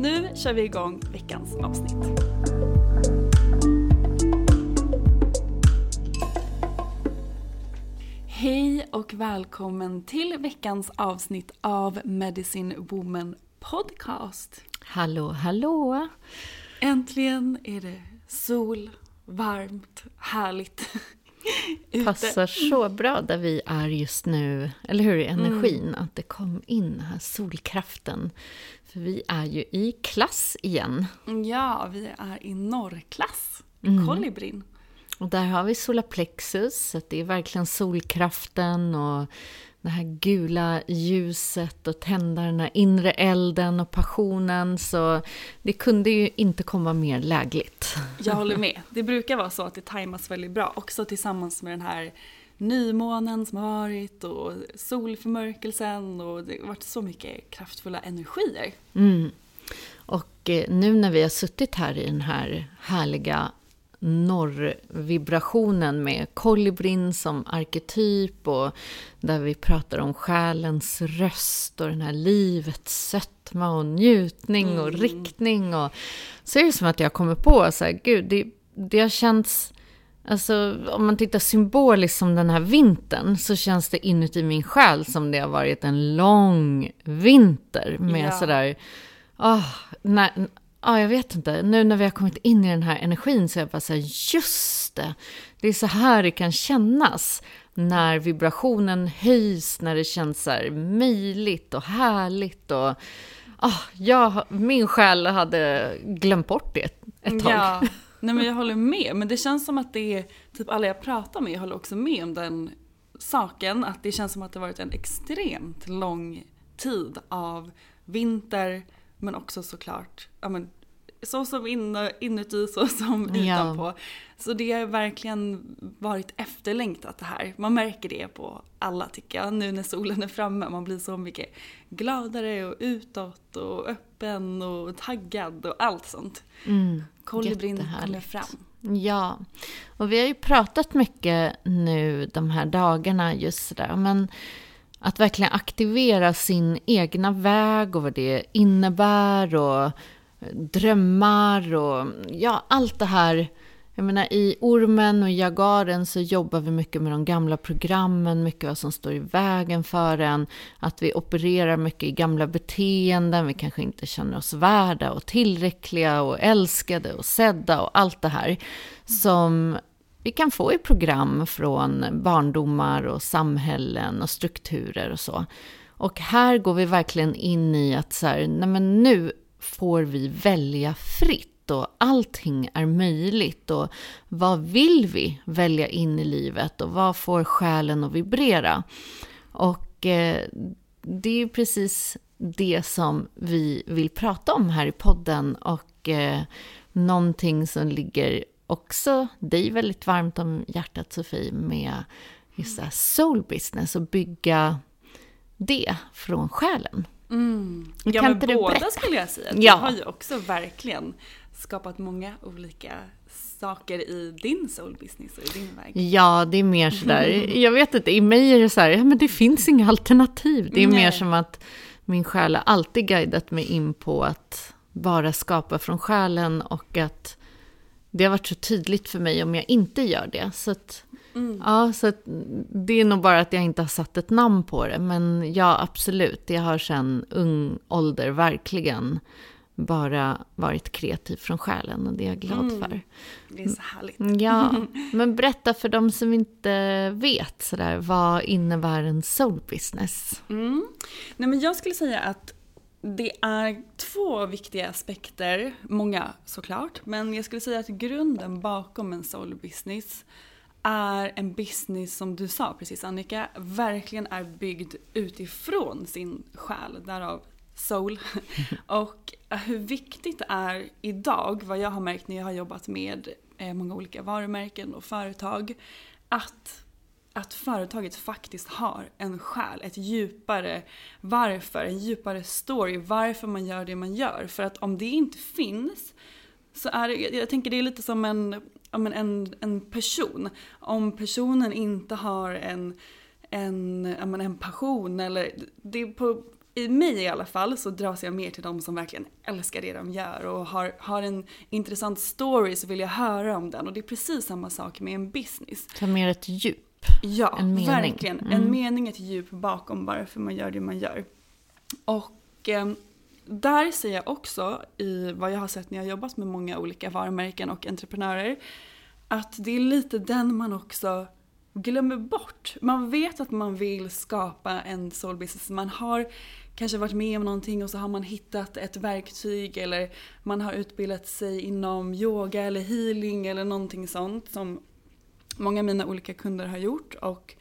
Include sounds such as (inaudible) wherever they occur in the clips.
Nu kör vi igång veckans avsnitt. Hej och välkommen till veckans avsnitt av Medicine Woman Podcast. Hallå, hallå! Äntligen är det sol, varmt, härligt. (laughs) ute. Passar så bra där vi är just nu, eller hur? Energin, att det kom in den här solkraften. För vi är ju i klass igen. Ja, vi är i norrklass. Mm. Kolibrin. Och där har vi solarplexus, så det är verkligen solkraften och det här gula ljuset och tända den här inre elden och passionen. Så det kunde ju inte komma mer lägligt. Jag håller (laughs) med. Det brukar vara så att det tajmas väldigt bra. Också tillsammans med den här nymånen som har varit och solförmörkelsen och det har varit så mycket kraftfulla energier. Mm. Och eh, nu när vi har suttit här i den här härliga norrvibrationen med kolibrin som arketyp och där vi pratar om själens röst och den här livets sötma och njutning och riktning. Och, så är det som att jag kommer på så här, gud, det, det har känts... Alltså om man tittar symboliskt som den här vintern så känns det inuti min själ som det har varit en lång vinter med Ja. sådär... Oh, när, Ja, jag vet inte. Nu när vi har kommit in i den här energin så är jag bara så här, just det. Det är så här det kan kännas. När vibrationen höjs, när det känns så här mejligt och härligt. Och, ah, jag, min själ hade glömt bort det ett tag. Ja, nej men jag håller med. Men det känns som att det är, typ alla jag pratar med håller också med om den saken. Att det känns som att det varit en extremt lång tid av vinter, men också såklart, ja men så som inuti (laughs) så som utanpå. Så det har verkligen varit efterlängtat det här. Man märker det på alla tycker jag, nu när solen är framme. Man blir så mycket gladare och utåt och öppen och taggad och allt sånt. Mm, Kolibrin kommer fram. Ja, och vi har ju pratat mycket nu de här dagarna just sådär, men att verkligen aktivera sin egna väg och vad det innebär och drömmar och ja, allt det här. Jag menar i Ormen och Jagaren så jobbar vi mycket med de gamla programmen, mycket vad som står i vägen för en. Att vi opererar mycket i gamla beteenden, vi kanske inte känner oss värda och tillräckliga och älskade och sedda och allt det här. Som vi kan få i program från barndomar och samhällen och strukturer och så. Och här går vi verkligen in i att så här, nej men nu får vi välja fritt och allting är möjligt och vad vill vi välja in i livet och vad får själen att vibrera? Och eh, det är ju precis det som vi vill prata om här i podden och eh, någonting som ligger också dig väldigt varmt om hjärtat Sofie med just det här soul business och bygga det från själen. Mm. Kan Ja men inte båda berätta? skulle jag säga. Ja. Du har ju också verkligen skapat många olika saker i din soul business och i din väg. Ja, det är mer sådär, jag vet inte, i mig är det så här, ja men det finns inga alternativ. Det är mer Nej. som att min själ har alltid guidat mig in på att bara skapa från själen och att det har varit så tydligt för mig om jag inte gör det. Så att, ja, så det är nog bara att jag inte har satt ett namn på det. Men ja, absolut, jag har sedan ung ålder verkligen bara varit kreativ från själen och det är jag glad för. Det är så härligt. Ja, (laughs) men berätta för de som inte vet sådär, vad innebär en soul business? Mm. Nej, men jag skulle säga att det är två viktiga aspekter, många såklart, men jag skulle säga att grunden bakom en soul business är en business som du sa precis Annika, verkligen är byggd utifrån sin själ, därav soul. (laughs) Och eh, hur viktigt det är idag, vad jag har märkt när jag har jobbat med eh, många olika varumärken och företag, att att företaget faktiskt har en själ, ett djupare varför, en djupare story, varför man gör det man gör. För att om det inte finns så är det, jag tänker det är lite som en, om en, en, en person. Om personen inte har en, en, ja, men en passion eller, det på, i mig i alla fall så dras jag mer till de som verkligen älskar det de gör och har, har en intressant story så vill jag höra om den. Och det är precis samma sak med en business. Ta mer ett djup. Ja, En mening. verkligen. Mm. En mening, ett djup bakom varför man gör det man gör. Och eh, där ser jag också i vad jag har sett när jag har jobbat med många olika varumärken och entreprenörer att det är lite den man också glömmer bort. Man vet att man vill skapa en soul business. Man har kanske varit med om någonting och så har man hittat ett verktyg eller man har utbildat sig inom yoga eller healing eller någonting sånt som många av mina olika kunder har gjort och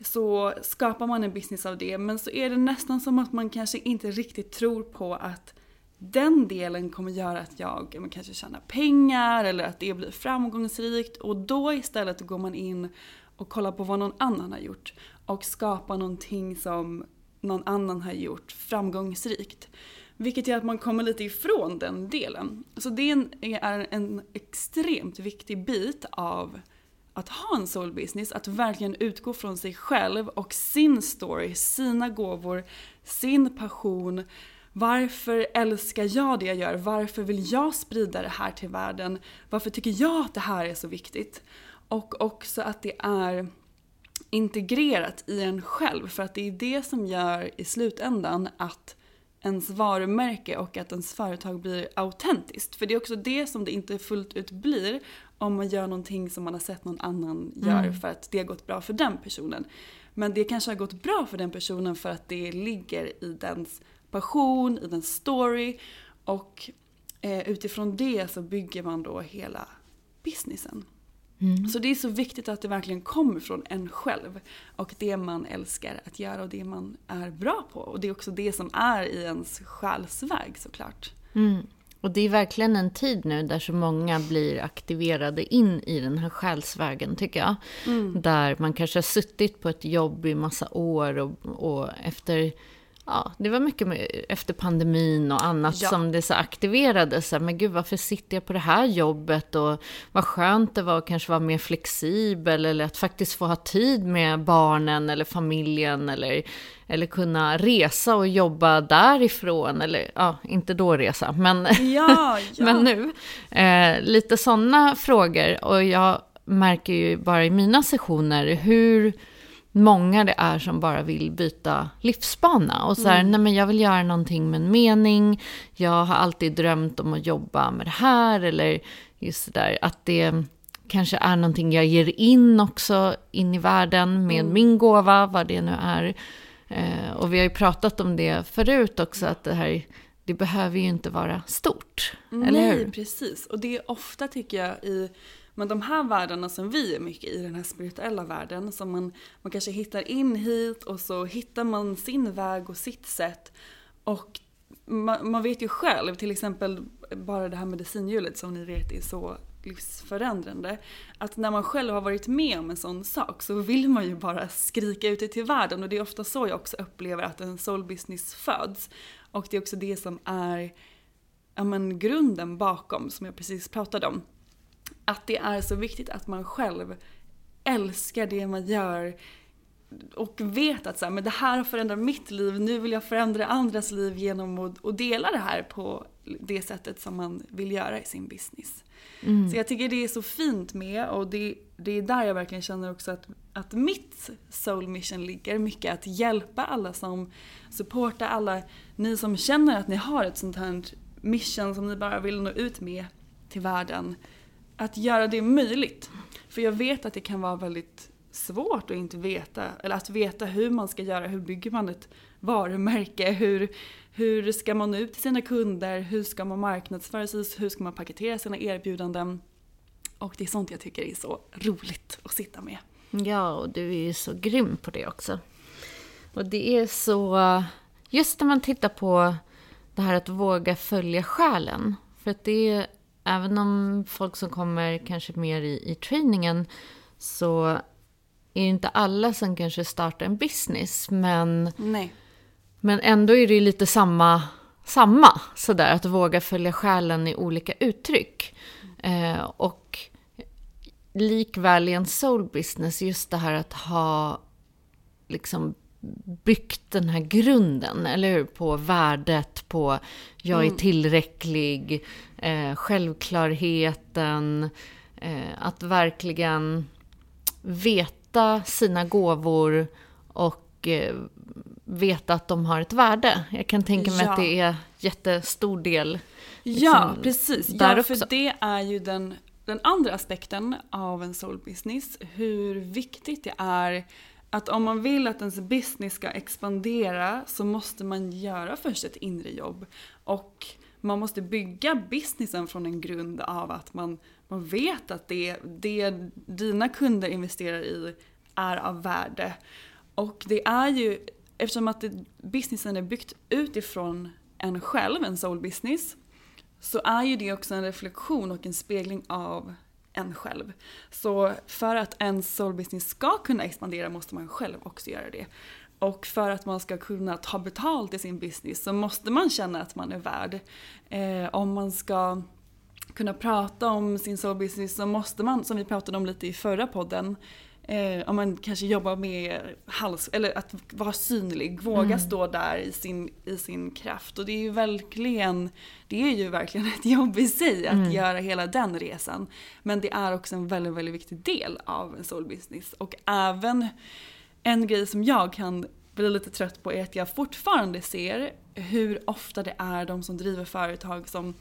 så skapar man en business av det men så är det nästan som att man kanske inte riktigt tror på att den delen kommer göra att jag men, kanske tjänar pengar eller att det blir framgångsrikt och då istället går man in och kollar på vad någon annan har gjort och skapar någonting som någon annan har gjort framgångsrikt. Vilket gör att man kommer lite ifrån den delen. Så det är en, är en extremt viktig bit av att ha en soul business, att verkligen utgå från sig själv och sin story, sina gåvor, sin passion. Varför älskar jag det jag gör? Varför vill jag sprida det här till världen? Varför tycker jag att det här är så viktigt? Och också att det är integrerat i en själv för att det är det som gör i slutändan att ens varumärke och att ens företag blir autentiskt. För det är också det som det inte fullt ut blir om man gör någonting som man har sett någon annan gör för att det har gått bra för den personen. Men det kanske har gått bra för den personen för att det ligger i dens passion, i dens story och eh, utifrån det så bygger man då hela businessen. Så det är så viktigt att det verkligen kommer från en själv och det man älskar att göra och det man är bra på. Och det är också det som är i ens själsväg såklart. Mm. Och det är verkligen en tid nu där så många blir aktiverade in i den här själsvägen, tycker jag. Där man kanske har suttit på ett jobb i massa år och, och efter... Ja, det var mycket med, efter pandemin och annat Ja. som det så aktiverades. Så här, Men gud, varför sitter jag på det här jobbet? Och vad skönt det var att kanske vara mer flexibel eller att faktiskt få ha tid med barnen eller familjen eller, eller kunna resa och jobba därifrån. Eller ja, inte då resa, men Ja, (laughs) ja. men nu. Eh, lite sådana frågor. Och jag märker ju bara i mina sessioner hur många det är som bara vill byta livsbana. Och så här, nej men jag vill göra någonting med en mening. Jag har alltid drömt om att jobba med det här. Eller just det där att det kanske är någonting jag ger in också in i världen med min gåva, vad det nu är. Eh, och vi har ju pratat om det förut också, att det här det behöver ju inte vara stort. Nej, eller hur? precis. Och det är ofta tycker jag i men de här världarna som vi är mycket i, den här spirituella världen, som man, man kanske hittar in hit och så hittar man sin väg och sitt sätt. Och man, man vet ju själv, till exempel bara det här medicinhjulet som ni vet är så livsförändrande. Att när man själv har varit med om en sån sak så vill man ju bara skrika ut det till världen och det är ofta så jag också upplever att en soul business föds. Och det är också det som är ja, men, grunden bakom, som jag precis pratade om. Att det är så viktigt att man själv älskar det man gör och vet att så här, men det här har förändrat mitt liv, nu vill jag förändra andras liv genom att, att dela det här på det sättet som man vill göra i sin business. Mm. Så jag tycker det är så fint med och det, det är där jag verkligen känner också att, att mitt soul mission ligger. Mycket att hjälpa alla som supportar, alla ni som känner att ni har ett sånt här mission som ni bara vill nå ut med till världen. Att göra det möjligt. För jag vet att det kan vara väldigt svårt att inte veta, eller att veta hur man ska göra, hur bygger man ett varumärke, hur, hur ska man nå ut till sina kunder, hur ska man marknadsföra sig, hur ska man paketera sina erbjudanden. Och det är sånt jag tycker är så roligt att sitta med. Ja, och du är ju så grym på det också. Och det är så, just när man tittar på det här att våga följa själen. För att det är, även om folk som kommer kanske mer i, i träningen, så är det inte alla som kanske startar en business. Men, Nej. men ändå är det lite samma, samma sådär, att våga följa själen i olika uttryck. Eh, och likväl i en soul business, just det här att ha liksom byggt den här grunden, eller hur? På värdet, på jag är Mm. tillräcklig, eh, självklarheten, eh, att verkligen veta sina gåvor och eh, veta att de har ett värde. Jag kan tänka mig Ja. att det är jättestor del. Ja, liksom, precis. där Ja, också. för det är ju den, den andra aspekten av en soul business. Hur viktigt det är att om man vill att ens business ska expandera så måste man göra först ett inre jobb. Och man måste bygga businessen från en grund av att man, man vet att det, det dina kunder investerar i är av värde. Och det är ju, eftersom att det, businessen är byggt utifrån en själv, en soul business, så är ju det också en reflektion och en spegling av en själv. Så för att en soul business ska kunna expandera måste man själv också göra det. Och för att man ska kunna ta betalt i sin business så måste man känna att man är värd. Eh, om man ska kunna prata om sin soul business så måste man, som vi pratade om lite i förra podden, eh, om man kanske jobbar med hals, eller att vara synlig, våga stå där i sin, i sin kraft. Och det är ju verkligen, det är ju verkligen ett jobb i sig att göra hela den resan. Men det är också en väldigt, väldigt viktig del av en soul business. Och även en grej som jag kan bli lite trött på är att jag fortfarande ser hur ofta det är de som driver företag som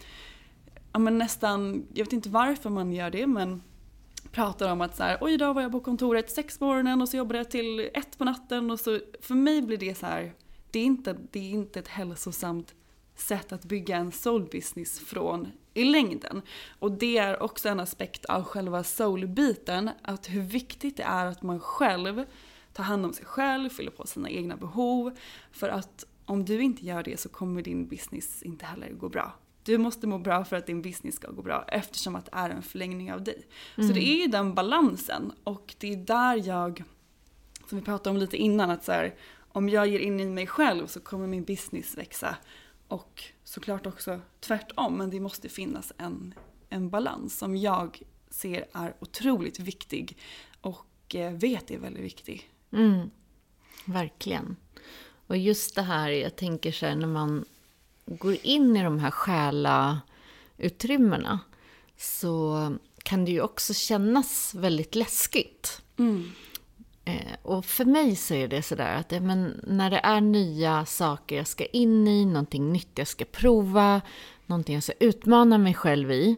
ja, men nästan, jag vet inte varför man gör det men pratar om att så här, oj idag var jag på kontoret sex på morgonen och så jobbade jag till ett på natten och så för mig blir det så här, det är inte, det är inte ett hälsosamt sätt att bygga en soul business från i längden. Och det är också en aspekt av själva soul-biten, att hur viktigt det är att man själv tar hand om sig själv, fyller på sina egna behov. För att om du inte gör det så kommer din business inte heller gå bra. Du måste må bra för att din business ska gå bra eftersom att det är en förlängning av dig. Så det är ju den balansen och det är där jag, som vi pratade om lite innan, att så här, om jag ger in i mig själv så kommer min business växa. Och såklart också tvärtom, men det måste finnas en, en balans som jag ser är otroligt viktig och eh, vet är väldigt viktig. Mm, verkligen. Och just det här, jag tänker så här, när man går in i de här själautrymmena så kan det ju också kännas väldigt läskigt. Eh, och för mig så är det sådär att ja, men när det är nya saker jag ska in i, någonting nytt jag ska prova, någonting jag ska utmana mig själv i,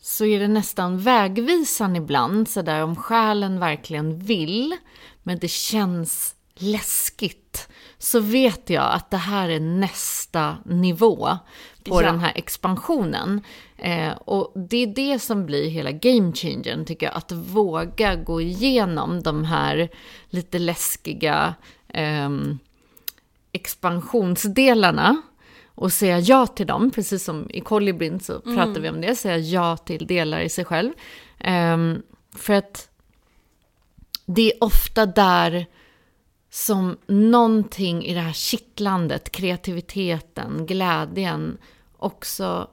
så är det nästan vägvisan ibland, sådär om själen verkligen vill, men det känns läskigt så vet jag att det här är nästa nivå på Ja. den här expansionen. Eh, och det är det som blir hela game changern tycker jag. Att våga gå igenom de här lite läskiga ehm, expansionsdelarna och säga ja till dem, precis som i Kolibrin så pratar vi om det, säga ja till delar i sig själv. Ehm, för att det är ofta där som någonting i det här kittlandet, kreativiteten, glädjen också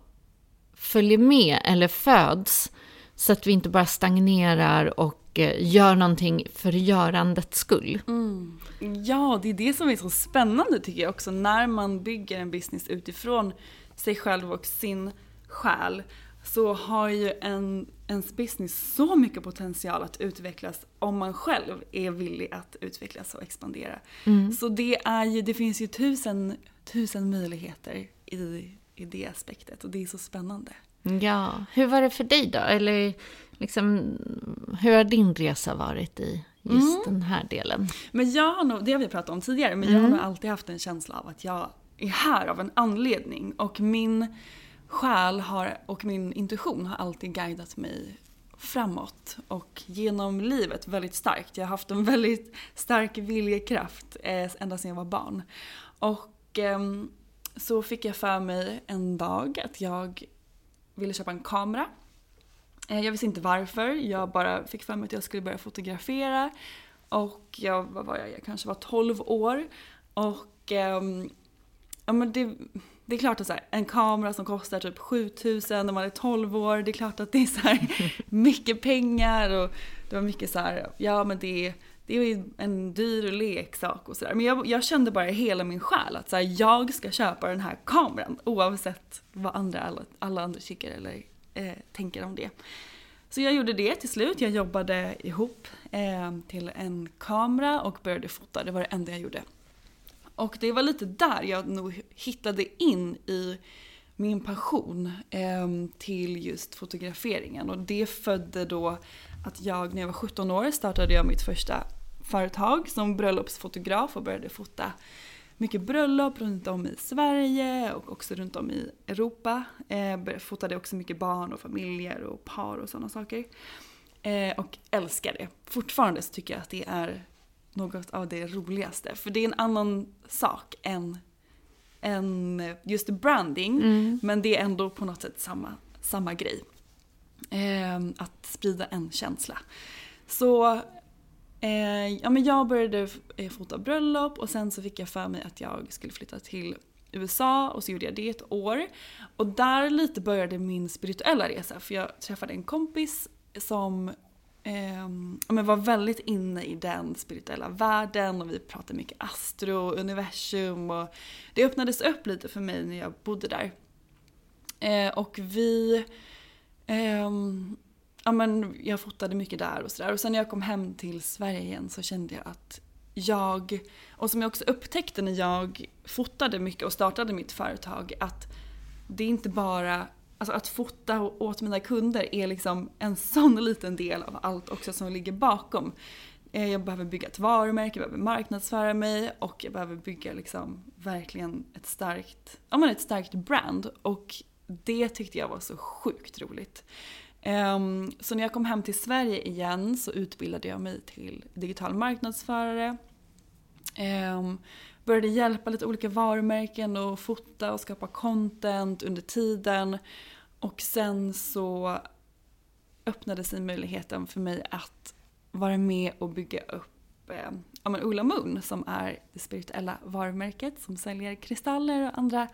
följer med eller föds. Så att vi inte bara stagnerar och eh, gör någonting för görandets skull. Mm. Ja, det är det som är så spännande tycker jag också när man bygger en business utifrån sig själv och sin själ så har ju en, ens business så mycket potential att utvecklas om man själv är villig att utvecklas och expandera. Så det, är ju, det finns ju tusen, tusen möjligheter i, i det aspektet och det är så spännande. Ja, hur var det för dig då? Eller liksom, hur har din resa varit i just den här delen? Men jag har nog, det har vi pratat om tidigare, men jag har nog alltid haft en känsla av att jag är här av en anledning. Och min själ har, och min intuition har alltid guidat mig framåt och genom livet väldigt starkt. Jag har haft en väldigt stark viljekraft eh, ända sedan jag var barn. Och eh, så fick jag för mig en dag att jag ville köpa en kamera. Eh, Jag visste inte varför, jag bara fick för mig att jag skulle börja fotografera. Och jag, vad var jag, jag kanske var 12 år. Och ehm, ja, men det, det är klart att så här, en kamera som kostar typ 7000 när man är 12 år, det är klart att det är så här (laughs) mycket pengar och det var mycket så här, ja men det är, det är en dyr leksak och sådär. Men jag, jag kände bara i hela min själ att så här, jag ska köpa den här kameran oavsett vad andra, alla, alla andra tycker eller eh, tänker om det. Så jag gjorde det till slut. Jag jobbade ihop eh, till en kamera och började fota. Det var det enda jag gjorde. Och det var lite där jag nog hittade in i min passion eh, till just fotograferingen. Och det födde då att jag när jag var 17 år startade jag mitt första företag som bröllopsfotograf och började fota mycket bröllop runt om i Sverige och också runt om i Europa. Eh, fotade också mycket barn och familjer och par och sådana saker. Eh, och älskar det. Fortfarande så tycker jag att det är något av det roligaste. För det är en annan sak än, än just branding. Men det är ändå på något sätt samma, samma grej. Eh, att sprida en känsla. Så eh, ja, men jag började eh, fota bröllop och sen så fick jag för mig att jag skulle flytta till USA och så gjorde jag det ett år. Och där lite började min spirituella resa för jag träffade en kompis som eh, men var väldigt inne i den spirituella världen och vi pratade mycket astro, och universum och det öppnades upp lite för mig när jag bodde där. Eh, och vi ehm, ja, men jag fotade mycket där och sådär. Och sen när jag kom hem till Sverige igen så kände jag att jag, och som jag också upptäckte när jag fotade mycket och startade mitt företag, att det är inte bara, alltså att fota åt mina kunder är liksom en sån liten del av allt också som ligger bakom. Eh, jag behöver bygga ett varumärke, jag behöver marknadsföra mig och jag behöver bygga liksom verkligen ett starkt, ja men ett starkt brand. Och det tyckte jag var så sjukt roligt. Ehm, så när jag kom hem till Sverige igen så utbildade jag mig till digital marknadsförare. Ehm, Började hjälpa lite olika varumärken och fota och skapa content under tiden. Och sen så öppnade sig möjligheten för mig att vara med och bygga upp eh, ja, men Ola Moon som är det spirituella varumärket som säljer kristaller och andra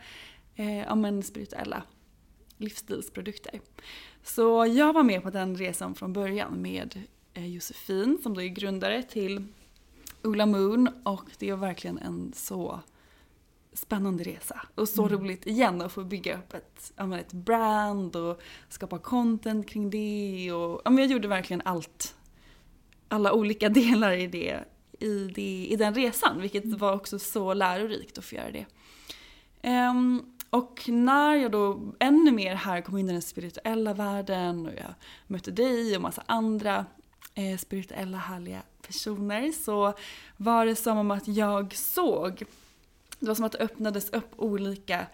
eh, ja, men spirituella livsstilsprodukter. Så jag var med på den resan från början med eh, Josefin som då är grundare till Ola Moon och det är verkligen en så spännande resa. Och så roligt igen att få bygga upp ett, ett brand och skapa content kring det. Och, ja, men jag gjorde verkligen allt, alla olika (laughs) delar i, det, i, det, i den resan. Vilket var också så lärorikt att få göra det. Ehm, och när jag då ännu mer här kom in i den spirituella världen och jag mötte dig och massa andra eh, spirituella härliga personer så var det som om att jag såg, det var som att det öppnades upp olika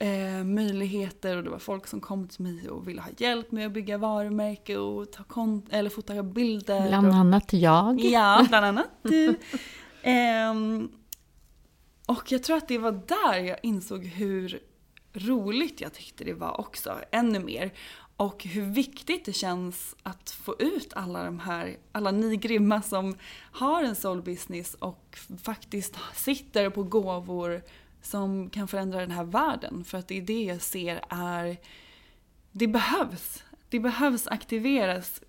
eh, möjligheter och det var folk som kom till mig och ville ha hjälp med att bygga varumärke och ta kont eller fota bilder. Bland annat jag. Ja, bland annat du. (laughs) Ehm, och jag tror att det var där jag insåg hur roligt jag tyckte det var också, ännu mer. Och hur viktigt det känns att få ut alla de här, alla ni grymma som har en soul business och faktiskt sitter på gåvor som kan förändra den här världen. För att det är det jag ser är, det behövs. Det behövs aktiveras.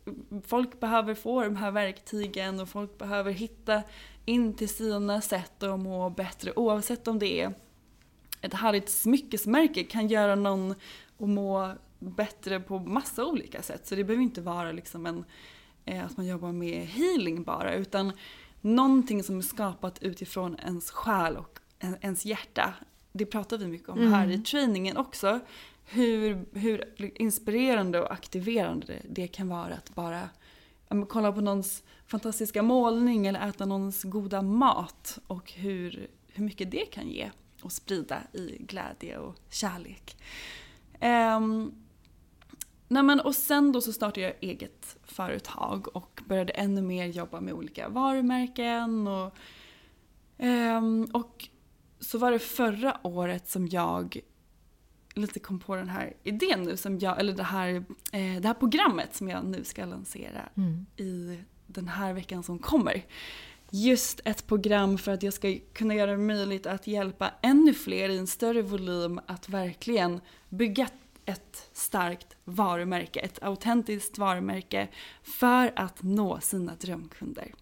Folk behöver få de här verktygen och folk behöver hitta in till sina sätt att må bättre oavsett om det är ett härligt smyckesmärke kan göra någon att må bättre på massa olika sätt. Så det behöver inte vara liksom en, eh, att man jobbar med healing bara utan någonting som är skapat utifrån ens själ och ens hjärta. Det pratar vi mycket om här i Mm. träningen också. Hur, hur inspirerande och aktiverande det, kan vara att bara ja, kolla på någons fantastiska målning eller äta någons goda mat och hur, hur mycket det kan ge och sprida i glädje och kärlek. Um, nej men, och sen då så startade jag eget företag och började ännu mer jobba med olika varumärken och, ehm, och så var det förra året som jag lite kom på den här idén nu, som jag, eller det här, eh, det här programmet som jag nu ska lansera Mm. i den här veckan som kommer. Just ett program för att jag ska kunna göra det möjligt att hjälpa ännu fler i en större volym att verkligen bygga ett starkt varumärke, ett autentiskt varumärke för att nå sina drömkunder.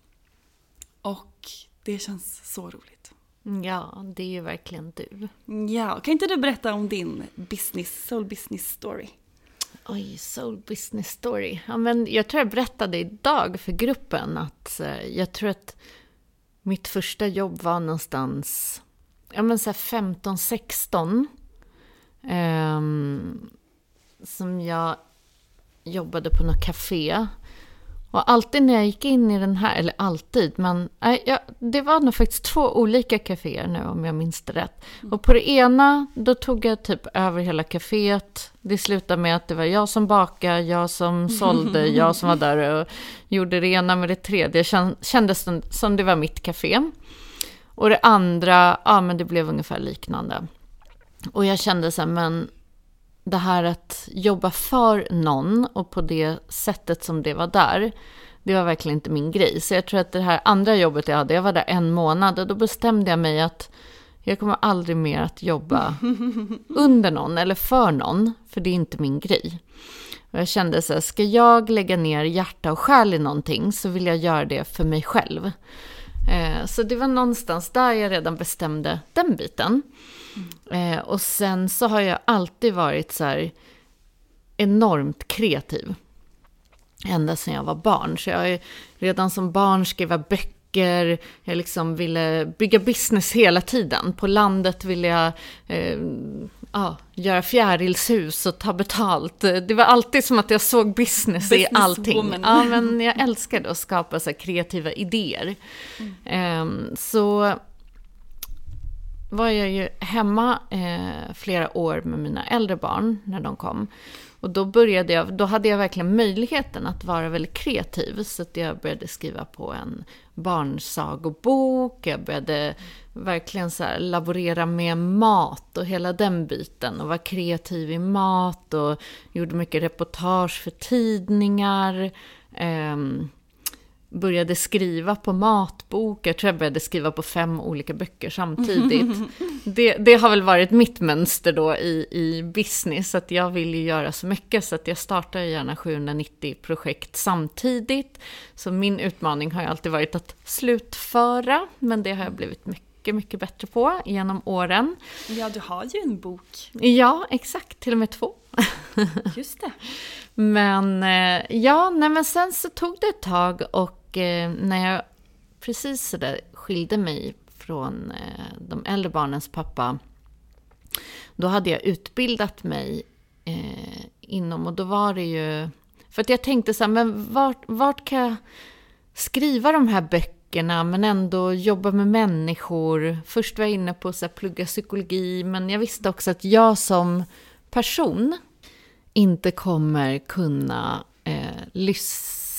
Och det känns så roligt. Ja, det är ju verkligen du. Ja, kan inte du berätta om din business, soul business story? Oj, soul business story. Ja, men jag tror jag berättade idag för gruppen att eh, jag tror att mitt första jobb var någonstans ja, men så här 15-16. Ehm, som jag jobbade på något café. Och alltid när jag gick in i den här, eller alltid, men nej, ja, det var nog faktiskt två olika kaféer nu om jag minns det rätt. Och på det ena, då tog jag typ över hela kaféet. Det slutade med att det var jag som bakade, jag som (laughs) sålde, jag som var där och gjorde det ena med det tredje. Kän- Kändes som- som det var mitt café. Och det andra, ja men det blev ungefär liknande. Och jag kände så här, men det här att jobba för någon och på det sättet som det var där, det var verkligen inte min grej. Så jag tror att det här andra jobbet jag hade, jag var där en månad och då bestämde jag mig att jag kommer aldrig mer att jobba (laughs) under någon eller för någon, för det är inte min grej. Och jag kände så här, ska jag lägga ner hjärta och själ i någonting så vill jag göra det för mig själv. Eh, Så det var någonstans där jag redan bestämde den biten. Eh, Och sen så har jag alltid varit så här enormt kreativ. Ända sedan jag var barn. Så jag har redan som barn skriva böcker, jag liksom ville bygga business hela tiden. På landet ville jag eh, ja, göra fjärilshus och ta betalt. Det var alltid som att jag såg business i allting. Ja, men jag älskade att skapa så kreativa idéer. Ehm, så var jag ju hemma eh, flera år med mina äldre barn när de kom. Och då började jag, då hade jag verkligen möjligheten att vara väldigt kreativ. Så att jag började skriva på en barnsagobok. Jag började verkligen så här laborera med mat och hela den biten. Och var kreativ i mat och gjorde mycket reportage för tidningar. Ehm, började skriva på matbok. Jag tror jag började skriva på fem olika böcker samtidigt. (laughs) Det, det har väl varit mitt mönster då i, i business. Att jag vill ju göra så mycket så att jag startar gärna 790 projekt samtidigt. Så min utmaning har ju alltid varit att slutföra. Men det har jag blivit mycket, mycket bättre på genom åren. Ja, du har ju en bok. Ja, exakt. Till och med två. (laughs) Just det. Men eh, ja, nej, men sen så tog det ett tag och eh, när jag precis där skilde mig från eh, de äldre barnens pappa, då hade jag utbildat mig eh, inom, och då var det ju, för att jag tänkte så här, men vart, vart kan jag skriva de här böckerna men ändå jobba med människor. Först var jag inne på att plugga psykologi men jag visste också att jag som person inte kommer kunna eh, lyssna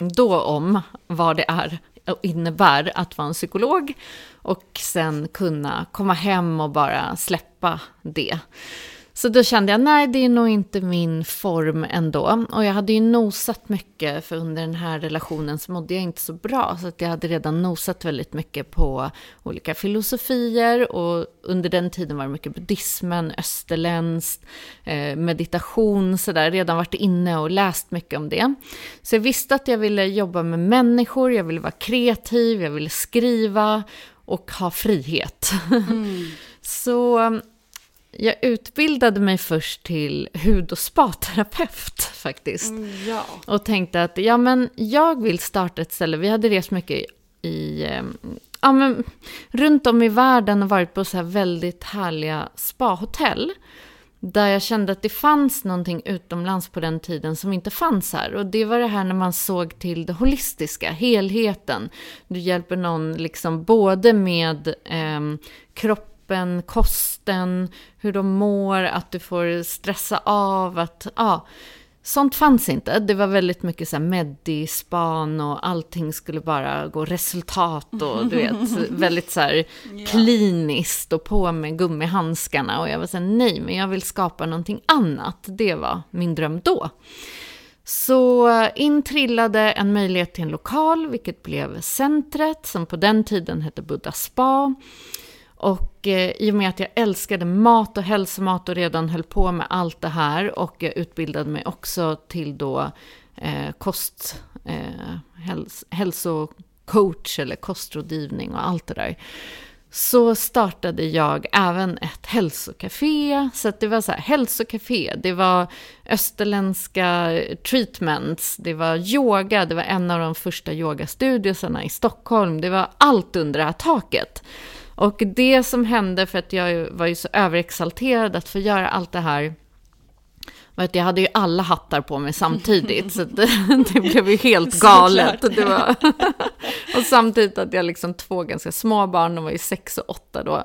då om vad det är och innebär att vara en psykolog och sen kunna komma hem och bara släppa det. Så då kände jag, nej det är nog inte min form ändå. Och jag hade ju nosat mycket, för under den här relationen så mådde jag inte så bra. Så att jag hade redan nosat väldigt mycket på olika filosofier. Och under den tiden var det mycket buddhismen, österländskt, eh, meditation, sådär. Redan varit inne och läst mycket om det. Så jag visste att jag ville jobba med människor, jag ville vara kreativ, jag ville skriva och ha frihet. Mm. (laughs) så jag utbildade mig först till hud och spaterapeut (laughs) faktiskt. Mm, ja. Och tänkte att ja, men jag vill starta ett ställe. Vi hade rest mycket i, eh, ja, men, runt om i världen och varit på så här väldigt härliga spahotell. Där jag kände att det fanns någonting utomlands på den tiden som inte fanns här. Och det var det här när man såg till det holistiska, helheten. Du hjälper någon liksom både med eh, kropp kroppen, kosten, hur de mår, att du får stressa av, att ja, sånt fanns inte. Det var väldigt mycket så medispan och allting skulle bara gå resultat och du vet, (laughs) väldigt så här kliniskt och på med gummihandskarna och jag var så här, nej, men jag vill skapa någonting annat. Det var min dröm då. Så in trillade en möjlighet till en lokal, vilket blev centret, som på den tiden hette Buddha Spa. Och eh, i och med att jag älskade mat och hälsomat och redan höll på med allt det här och jag utbildade mig också till då eh, kost, eh, häls hälsocoach eller kostrådgivning och allt det där. Så startade jag även ett hälsocafé. Så det var så här, hälsocafé, det var österländska treatments, det var yoga, det var en av de första yogastudiosarna i Stockholm. Det var allt under det här taket. Och det som hände, för att jag var ju så överexalterad att få göra allt det här, var att jag hade ju alla hattar på mig samtidigt, (laughs) så det, det blev ju helt galet. Det var, (laughs) och samtidigt att jag liksom två ganska små barn, de var ju sex och åtta då.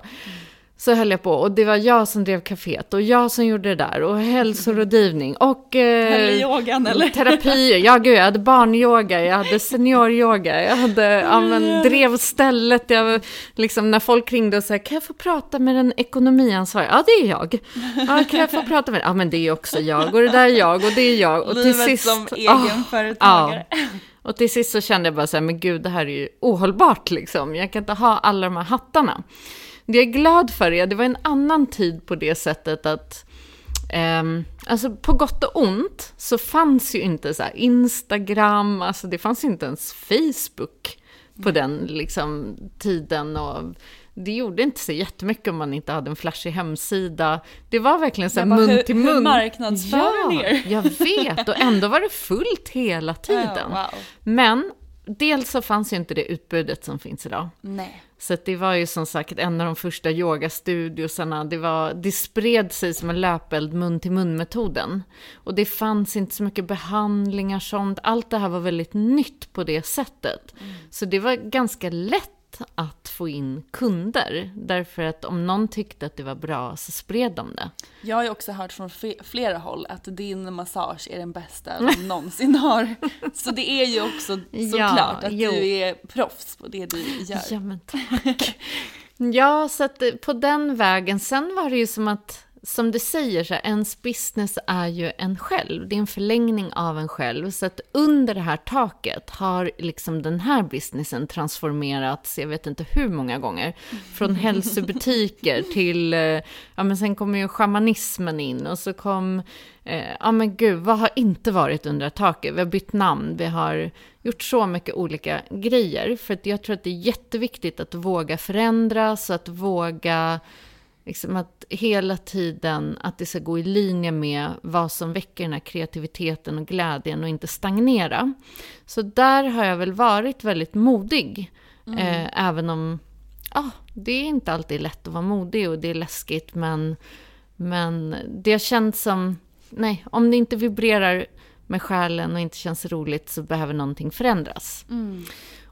Så höll jag på och det var jag som drev kaféet och jag som gjorde det där och hälsorådgivning och eh, yogan, eller? terapi. Ja, gud, jag hade barnyoga, jag hade senioryoga, jag hade, ja, men, drev stället. Jag, liksom, när folk ringde och sa, kan jag få prata med den ekonomiansvariga? Ja, det är jag. Ja, kan jag få prata med Ja, men det är också jag och det där är jag och det är jag. Och Livet till sist, som egenföretagare. Oh, ja. Och till sist så kände jag bara så här, men gud, det här är ju ohållbart liksom. Jag kan inte ha alla de här hattarna. Det jag är glad för är, det var en annan tid på det sättet att Um, alltså på gott och ont så fanns ju inte så Instagram, alltså det fanns inte ens Facebook på mm. den liksom, tiden. Och det gjorde inte så jättemycket om man inte hade en flashig hemsida. Det var verkligen så här bara, mun till mun. Hur marknadsför ja, er? jag vet. Och ändå var det fullt hela (laughs) tiden. Oh, wow. Men dels så fanns ju inte det utbudet som finns idag. Nej. Så det var ju som sagt en av de första yogastudiosarna. Det, var, det spred sig som en löpeld mun till mun-metoden. Och det fanns inte så mycket behandlingar sånt. Allt det här var väldigt nytt på det sättet. Mm. Så det var ganska lätt att få in kunder. Därför att om någon tyckte att det var bra så spred de det. Jag har ju också hört från flera håll att din massage är den bästa de (laughs) någonsin har. Så det är ju också såklart ja, att jo. du är proffs på det du gör. Ja, men tack. (laughs) ja, så att på den vägen. Sen var det ju som att som du säger, så här, ens business är ju en själv. Det är en förlängning av en själv. Så att under det här taket har liksom den här businessen transformerats, jag vet inte hur många gånger. Från (laughs) hälsobutiker till, eh, ja men sen kommer ju shamanismen in och så kom, eh, ja men gud, vad har inte varit under taket? Vi har bytt namn, vi har gjort så mycket olika grejer. För att jag tror att det är jätteviktigt att våga förändras, att våga Liksom att hela tiden att det ska gå i linje med vad som väcker den här kreativiteten och glädjen och inte stagnera. Så där har jag väl varit väldigt modig. Mm. Eh, även om ja, det är inte alltid lätt att vara modig och det är läskigt. Men, men det har känts som, nej, om det inte vibrerar med själen och inte känns roligt så behöver någonting förändras. Mm.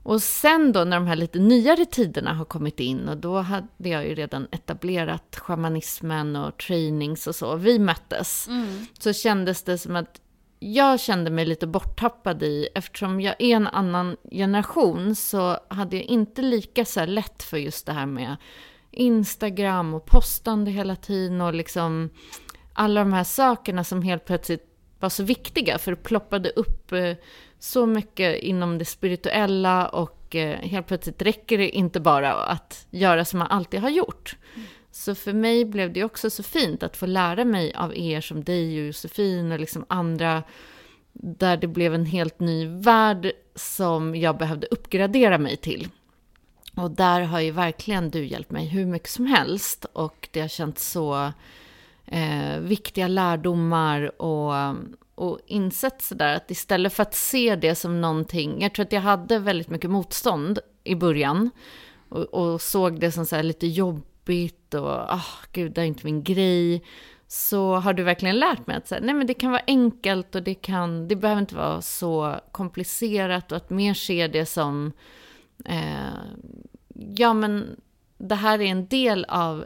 Och sen då när de här lite nyare tiderna har kommit in och då hade jag ju redan etablerat shamanismen och trainings och så. Vi möttes. Mm. Så kändes det som att jag kände mig lite borttappad i, eftersom jag är en annan generation så hade jag inte lika så lätt för just det här med Instagram och postande hela tiden och liksom alla de här sakerna som helt plötsligt var så viktiga för det ploppade upp eh, så mycket inom det spirituella och eh, helt plötsligt räcker det inte bara att göra som man alltid har gjort. Mm. Så för mig blev det också så fint att få lära mig av er som dig och Josefin och liksom andra där det blev en helt ny värld som jag behövde uppgradera mig till. Och där har ju verkligen du hjälpt mig hur mycket som helst och det har känts så eh, viktiga lärdomar och och insett sådär att istället för att se det som någonting, jag tror att jag hade väldigt mycket motstånd i början och, och såg det som så lite jobbigt och ah, oh, gud, det är inte min grej. Så har du verkligen lärt mig att så nej men det kan vara enkelt och det, kan, det behöver inte vara så komplicerat och att mer se det som, eh, ja men det här är en del av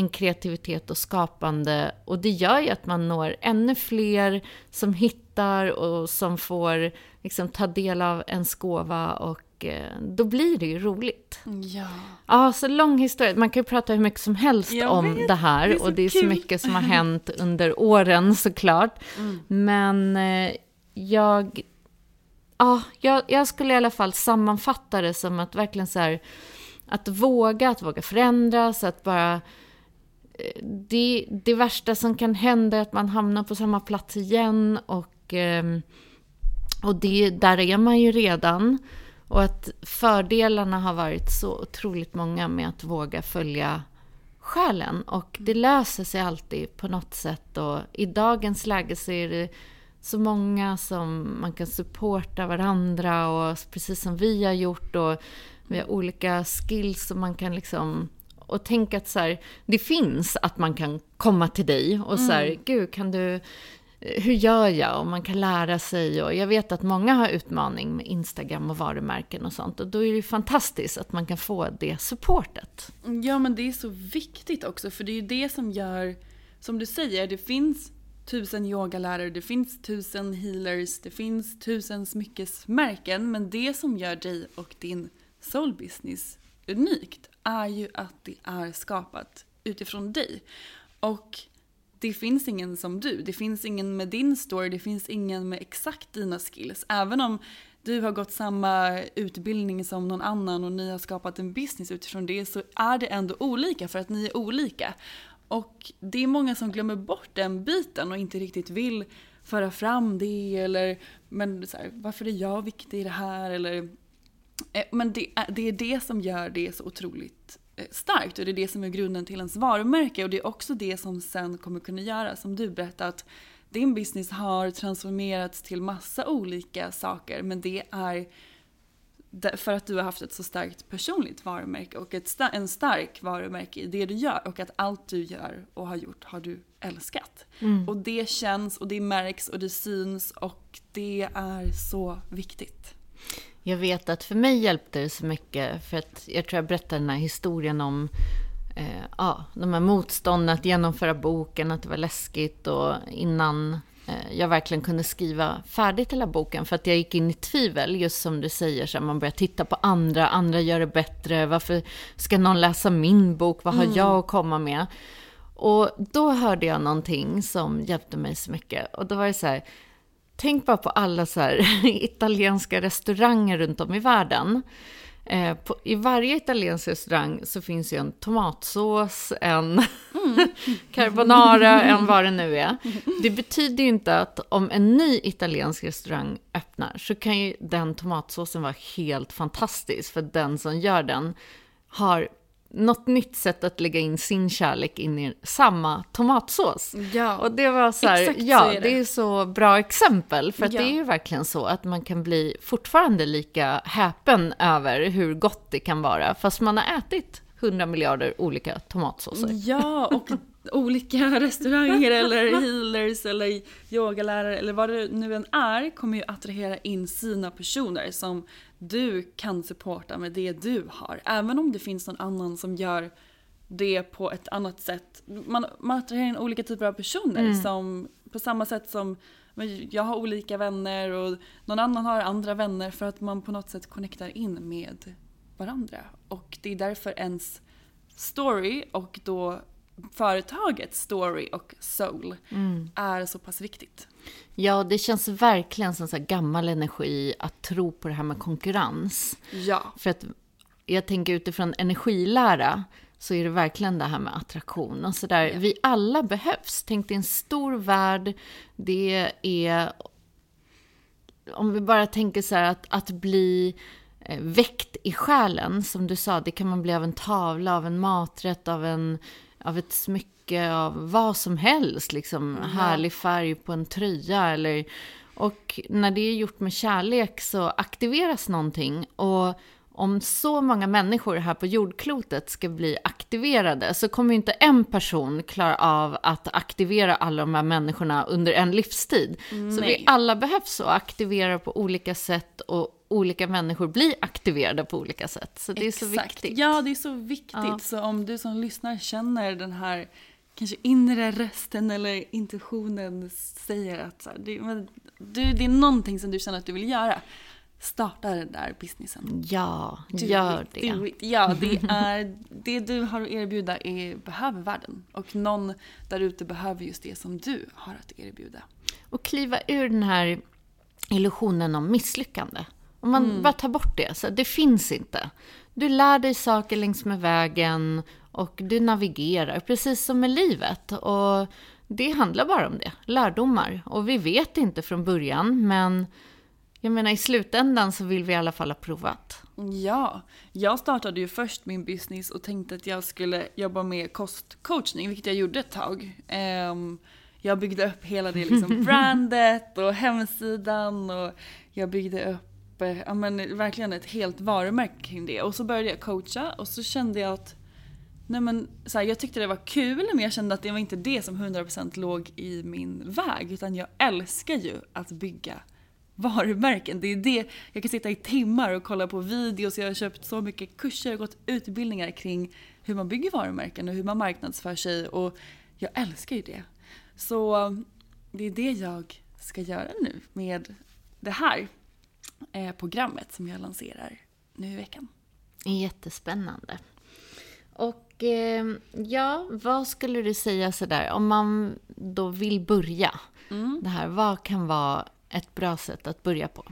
en kreativitet och skapande. Och det gör ju att man når ännu fler som hittar och som får liksom, ta del av ens gåva. Och eh, då blir det ju roligt. Ja. Ja, så lång historia. Man kan ju prata hur mycket som helst jag om vet. det här. Det och det är kul. så mycket som har (laughs) hänt under åren såklart. Mm. Men eh, jag... Ja, jag, jag skulle i alla fall sammanfatta det som att verkligen så här, att våga, att våga förändras, att bara det, det värsta som kan hända är att man hamnar på samma plats igen och, ehm, och det, där är man ju redan. Och att fördelarna har varit så otroligt många med att våga följa själen. Och det löser sig alltid på något sätt. Och i dagens läge så är det så många som man kan supporta varandra och precis som vi har gjort. Och vi har olika skills som man kan liksom och tänk att så här, det finns att man kan komma till dig och så här, mm. gud kan du, hur gör jag? Och man kan lära sig och jag vet att många har utmaning med Instagram och varumärken och sånt och då är det ju fantastiskt att man kan få det supportet. Ja men det är så viktigt också för det är ju det som gör, som du säger, det finns tusen yogalärare, det finns tusen healers, det finns tusen smyckesmärken men det som gör dig och din soul business unikt är ju att det är skapat utifrån dig. Och det finns ingen som du. Det finns ingen med din story, det finns ingen med exakt dina skills. Även om du har gått samma utbildning som någon annan och ni har skapat en business utifrån det så är det ändå olika för att ni är olika. Och det är många som glömmer bort den biten och inte riktigt vill föra fram det eller men så här, varför är jag viktig i det här eller men det är, det är det som gör det så otroligt eh, starkt och det är det som är grunden till ens varumärke och det är också det som sen kommer kunna göra, som du berättade, att din business har transformerats till massa olika saker men det är för att du har haft ett så starkt personligt varumärke och ett sta en stark varumärke i det du gör och att allt du gör och har gjort har du älskat. Mm. Och det känns och det märks och det syns och det är så viktigt. Jag vet att för mig hjälpte det så mycket, för att jag tror jag berättade den här historien om eh, ja, de här motstånden att genomföra boken, att det var läskigt och innan eh, jag verkligen kunde skriva färdigt hela boken, för att jag gick in i tvivel, just som du säger, så man börjar titta på andra, andra gör det bättre, varför ska någon läsa min bok, vad har mm. jag att komma med? Och då hörde jag någonting som hjälpte mig så mycket. Och då var det så här, tänk bara på alla så här (laughs) italienska restauranger runt om i världen. Eh, på, I varje italiensk restaurang så finns ju en tomatsås, en mm. (laughs) carbonara, en vad det nu är. Det betyder ju inte att om en ny italiensk restaurang öppnar så kan ju den tomatsåsen vara helt fantastisk för den som gör den har något nytt sätt att lägga in sin kärlek in i samma tomatsås. Ja, och det var så här, exakt ja, så är det. det är så bra exempel. För att Ja. det är ju verkligen så att man kan bli fortfarande lika häpen över hur gott det kan vara, fast man har ätit 100 miljarder olika tomatsåser. Ja, och olika (laughs) restauranger eller (laughs) healers eller yogalärare eller vad det nu än är kommer ju attrahera in sina personer som du kan supporta med det du har. Även om det finns någon annan som gör det på ett annat sätt. Man, man attraherar in olika typer av personer som på samma sätt som jag har olika vänner och någon annan har andra vänner för att man på något sätt connectar in med varandra. Och det är därför ens story och då företagets story och soul är så pass viktigt. Ja, det känns verkligen som så gammal energi att tro på det här med konkurrens. Ja. För att jag tänker utifrån energilära så är det verkligen det här med attraktion och sådär. Vi alla behövs. Tänk dig en stor värld. Det är... Om vi bara tänker så här att, att bli eh, väckt i själen, som du sa, det kan man bli av en tavla, av en maträtt, av, en, av ett smycke, av vad som helst. Liksom härlig färg på en tröja eller... Och när det är gjort med kärlek så aktiveras någonting. Och om så många människor här på jordklotet ska bli aktiverade så kommer ju inte en person klara av att aktivera alla de här människorna under en livstid. Så vi Nej. alla behövs och aktivera på olika sätt och olika människor blir aktiverade på olika sätt. Så det är så Exakt. viktigt. Ja, det är så viktigt. Ja. Så om du som lyssnar känner den här kanske inre rösten eller intuitionen säger att så här, det, men, du, det är någonting som du känner att du vill göra. Starta den där businessen. Ja, Do gör it, det. it. Ja, det (laughs) är det du har att erbjuda är, behöver världen. Och någon där ute behöver just det som du har att erbjuda. Och kliva ur den här illusionen om misslyckande. Om man Mm. bara tar bort det, så det finns inte. Du lär dig saker längs med vägen och du navigerar, precis som med livet. Och det handlar bara om det, lärdomar. Och vi vet inte från början, men jag menar i slutändan så vill vi i alla fall ha provat. Ja, jag startade ju först min business och tänkte att jag skulle jobba med kostcoachning, vilket jag gjorde ett tag. Ehm, jag byggde upp hela det liksom (laughs) brandet och hemsidan och jag byggde upp eh, ja, men, verkligen ett helt varumärke kring det. Och så började jag coacha och så kände jag att Nej men så här, jag tyckte det var kul men jag kände att det var inte det som 100% låg i min väg utan jag älskar ju att bygga varumärken. Det är det, jag kan sitta i timmar och kolla på videos, jag har köpt så mycket kurser och gått utbildningar kring hur man bygger varumärken och hur man marknadsför sig och jag älskar ju det. Så um, det är det jag ska göra nu med det här eh, programmet som jag lanserar nu i veckan. Jättespännande. Och eh, ja, vad skulle du säga sådär, om man då vill börja det här, vad kan vara ett bra sätt att börja på?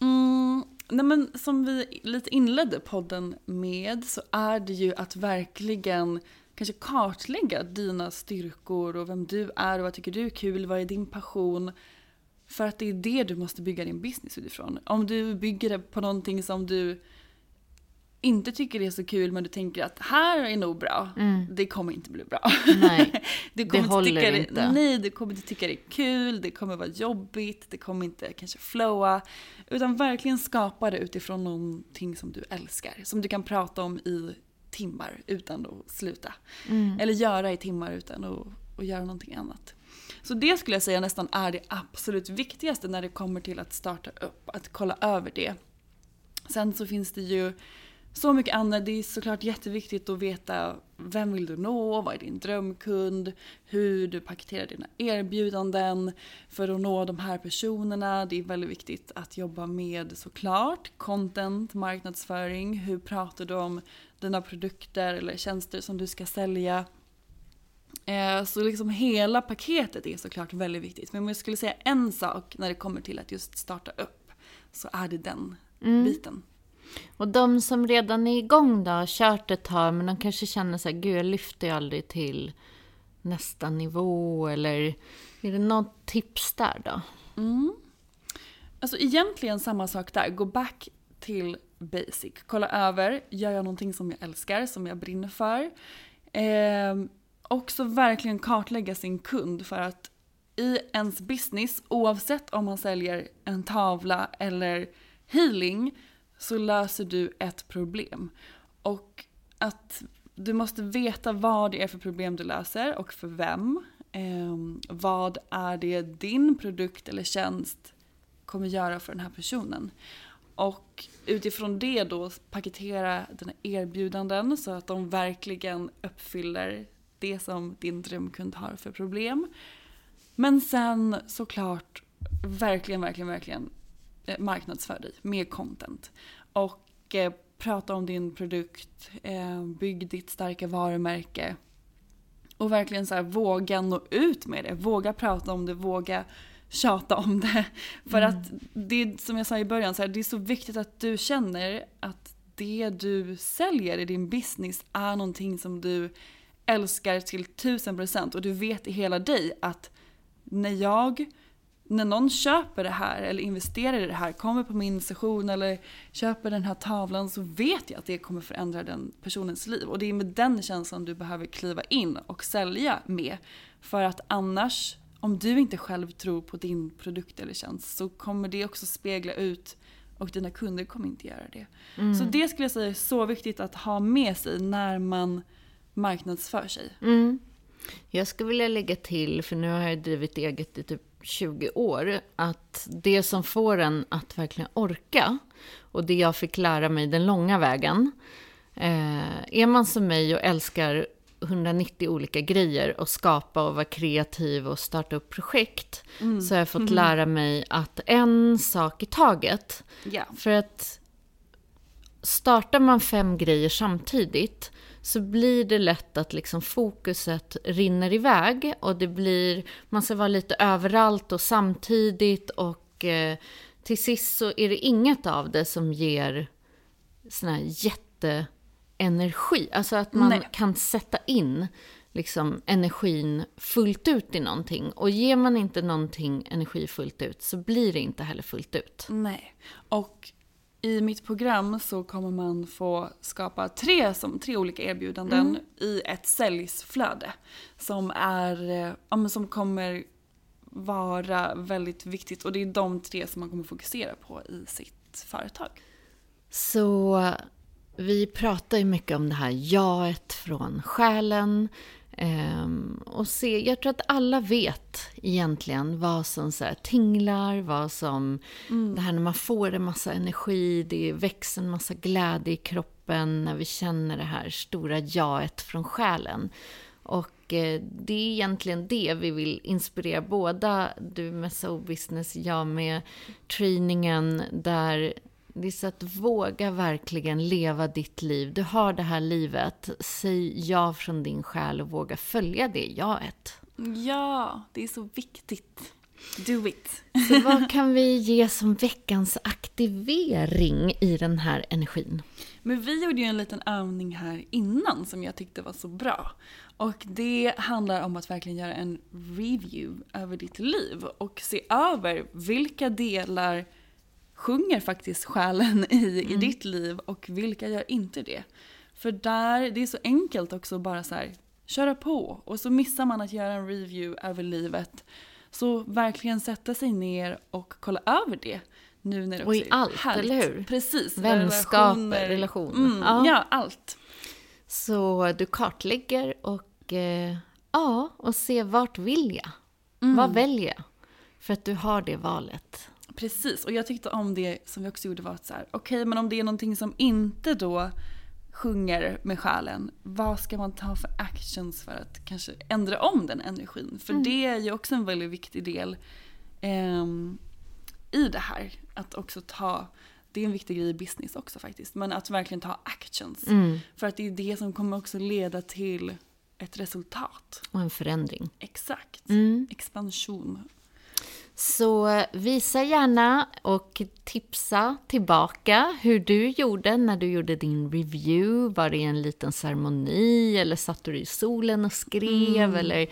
Mm, nej men som vi lite inledde podden med så är det ju att verkligen kanske kartlägga dina styrkor och vem du är och vad tycker du är kul, vad är din passion? För att det är det du måste bygga din business utifrån. Om du bygger det på någonting som du inte tycker är så kul men du tänker att här är nog bra. Det kommer inte bli bra. Nej, (laughs) du det kommer inte håller tycka det, inte. Nej, du kommer inte tycka det är kul, det kommer vara jobbigt, det kommer inte kanske flowa. Utan verkligen skapa det utifrån någonting som du älskar. Som du kan prata om i timmar utan att sluta. Mm. Eller göra i timmar utan att, att göra någonting annat. Så det skulle jag säga nästan är det absolut viktigaste när det kommer till att starta upp. Att kolla över det. Sen så finns det ju så mycket annat. Det är såklart jätteviktigt att veta vem vill du nå, vad är din drömkund, hur du paketerar dina erbjudanden för att nå de här personerna. Det är väldigt viktigt att jobba med såklart content, marknadsföring. Hur pratar du om dina produkter eller tjänster som du ska sälja? Eh, Så liksom hela paketet är såklart väldigt viktigt. Men om jag skulle säga en sak när det kommer till att just starta upp så är det den biten. Och de som redan är igång då, har kört ett tag, men de kanske känner så här, gud jag lyfter ju aldrig till nästa nivå, eller är det något tips där då? Mm. Alltså egentligen samma sak där. Gå back till basic. Kolla över, gör jag någonting som jag älskar, som jag brinner för? Eh, också verkligen kartlägga sin kund för att i ens business, oavsett om man säljer en tavla eller healing, så löser du ett problem. Och att du måste veta vad det är för problem du löser och för vem. Eh, vad är det din produkt eller tjänst kommer göra för den här personen. Och utifrån det då paketera dina erbjudanden så att de verkligen uppfyller det som din drömkund har för problem. Men sen såklart verkligen, verkligen, verkligen marknadsför dig med content. Och eh, prata om din produkt, eh, bygg ditt starka varumärke. Och verkligen så här, våga nå ut med det, våga prata om det, våga tjata om det. (laughs) För att det är som jag sa i början, så här, det är så viktigt att du känner att det du säljer i din business är någonting som du älskar till tusen procent och du vet i hela dig att när jag, när någon köper det här eller investerar i det här, kommer på min session eller köper den här tavlan så vet jag att det kommer förändra den personens liv. Och det är med den känslan du behöver kliva in och sälja med. För att annars, om du inte själv tror på din produkt eller tjänst så kommer det också spegla ut och dina kunder kommer inte göra det. Så det skulle jag säga är så viktigt att ha med sig när man marknadsför sig. Jag skulle vilja lägga till, för nu har jag drivit eget i typ 20 år, att det som får en att verkligen orka, och det jag fick lära mig den långa vägen, eh, är man som mig och älskar 190 olika grejer och skapa och vara kreativ och starta upp projekt, så har jag fått lära mig att en sak i taget. Ja. För att startar man fem grejer samtidigt så blir det lätt att liksom fokuset rinner iväg och det blir, man ska vara lite överallt och samtidigt och eh, till sist så är det inget av det som ger sån här jätteenergi. Alltså att man Nej. kan sätta in liksom energin fullt ut i någonting. Och ger man inte någonting energi fullt ut så blir det inte heller fullt ut. Nej. Och i mitt program så kommer man få skapa tre, som, tre olika erbjudanden i ett säljsflöde. Som, är, eh, ja, som kommer vara väldigt viktigt och det är de tre som man kommer fokusera på i sitt företag. Så vi pratar ju mycket om det här jaet från själen. Ehm, och se, jag tror att alla vet egentligen vad som så här tinglar, vad som... Det här när man får en massa energi, det växer en massa glädje i kroppen när vi känner det här stora jaet från själen. Och eh, det är egentligen det vi vill inspirera båda, du med Soul Business, jag med träningen, där det är så att våga verkligen leva ditt liv. Du har det här livet, säg ja från din själ och våga följa det jaet. Ja, det är så viktigt. Do it. Så (laughs) vad kan vi ge som veckans aktivering i den här energin? Men vi gjorde ju en liten övning här innan som jag tyckte var så bra. Och det handlar om att verkligen göra en review över ditt liv och se över vilka delar sjunger faktiskt själen i, i ditt liv och vilka gör inte det. För där, det är så enkelt också bara så här, köra på och så missar man att göra en review över livet. Så verkligen sätta sig ner och kolla över det. Nu när det Och i är allt, härligt. eller hur? Precis. Vänskaper, relationer. Mm, Ja. ja. allt. Så du kartlägger och, eh, ja, och ser vart vill jag? Mm. Vad väljer jag? För att du har det valet. Precis, och jag tyckte om det som vi också gjorde var att så här, okej men om det är någonting som inte då sjunger med själen, vad ska man ta för actions för att kanske ändra om den energin? För det är ju också en väldigt viktig del ehm, i det här. Att också ta, det är en viktig grej i business också faktiskt, men att verkligen ta actions. För att det är det som kommer också leda till ett resultat. Och en förändring. Exakt. Expansion. Så visa gärna och tipsa tillbaka hur du gjorde när du gjorde din review. Var det en liten ceremoni eller satt du i solen och skrev? Eller,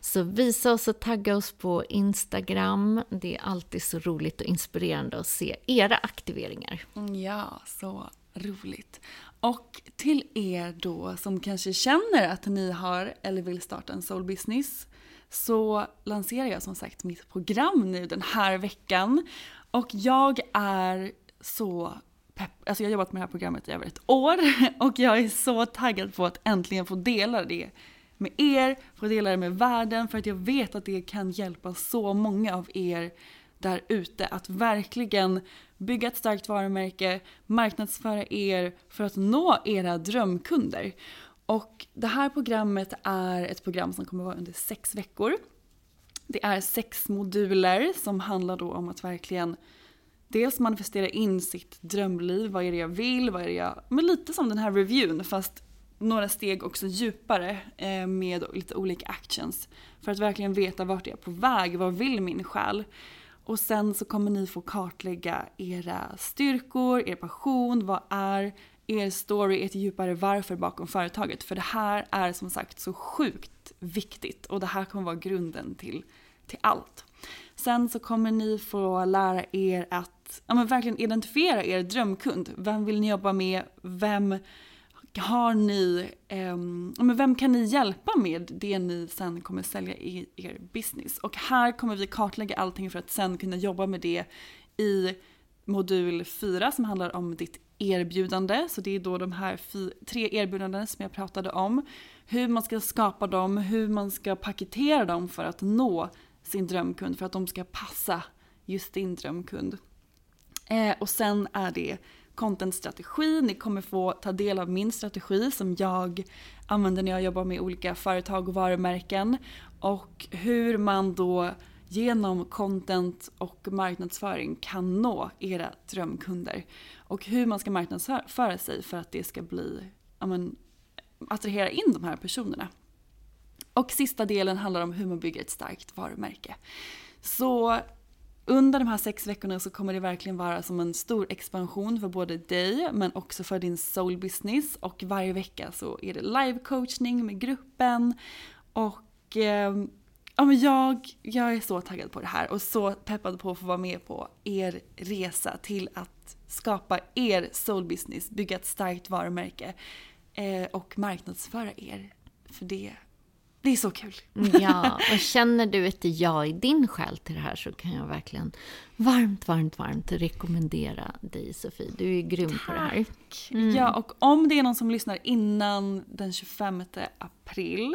så visa oss och tagga oss på Instagram. Det är alltid så roligt och inspirerande att se era aktiveringar. Mm, Ja, så roligt. Och till er då som kanske känner att ni har eller vill starta en soul business så lanserar jag som sagt mitt program nu den här veckan. Och jag är så pepp. Alltså jag har jobbat med det här programmet i över ett år (laughs) och jag är så taggad på att äntligen få dela det med er, få dela det med världen för att jag vet att det kan hjälpa så många av er där ute att verkligen bygga ett starkt varumärke, marknadsföra er för att nå era drömkunder. Och det här programmet är ett program som kommer vara under sex veckor. Det är sex moduler som handlar då om att verkligen dels manifestera in sitt drömliv, vad är det jag vill, vad är det jag... Men lite som den här reviewn fast några steg också djupare eh, med lite olika actions. För att verkligen veta vart jag är på väg, vad vill min själ? Och sen så kommer ni få kartlägga era styrkor, er passion, vad är er story, ett djupare varför bakom företaget. För det här är som sagt så sjukt viktigt och det här kommer vara grunden till, till allt. Sen så kommer ni få lära er att ja, men verkligen identifiera er drömkund. Vem vill ni jobba med? Vem har ni, eh, men vem kan ni hjälpa med det ni sen kommer sälja i er business? Och här kommer vi kartlägga allting för att sen kunna jobba med det i modul 4 som handlar om ditt erbjudande. Så det är då de här tre erbjudanden som jag pratade om. Hur man ska skapa dem, hur man ska paketera dem för att nå sin drömkund, för att de ska passa just din drömkund. Eh, och sen är det contentstrategi. Ni kommer få ta del av min strategi som jag använder när jag jobbar med olika företag och varumärken. Och hur man då genom content och marknadsföring kan nå era drömkunder. Och hur man ska marknadsföra sig för att det ska bli, ja men, attrahera in de här personerna. Och sista delen handlar om hur man bygger ett starkt varumärke. Så under de här sex veckorna så kommer det verkligen vara som en stor expansion för både dig men också för din soul business. Och varje vecka så är det live coachning med gruppen. Och eh, ja, men jag, jag är så taggad på det här och så peppad på att få vara med på er resa till att skapa er soul business, bygga ett starkt varumärke eh, och marknadsföra er. För det, det är så kul. Ja, och känner du ett ja i din själ till det här så kan jag verkligen varmt, varmt, varmt rekommendera dig Sofie. Du är grym på det här. Ja, och om det är någon som lyssnar innan den 25 april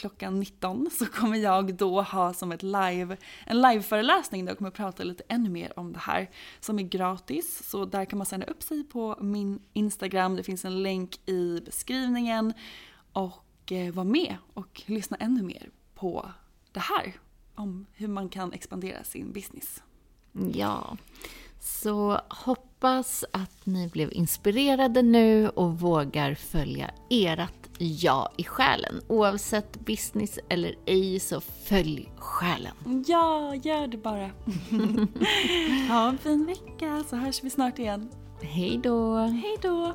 klockan 19 så kommer jag då ha som ett live, en liveföreläsning där jag kommer prata lite ännu mer om det här som är gratis. Så där kan man sända upp sig på min Instagram, det finns en länk i beskrivningen och eh, vara med och lyssna ännu mer på det här om hur man kan expandera sin business. Ja, så hoppas att ni blev inspirerade nu och vågar följa ert ja i själen. Oavsett business eller ej så följ själen. Ja, gör det bara. (laughs) ha en fin vecka så hörs vi snart igen. Hej då! Hej då!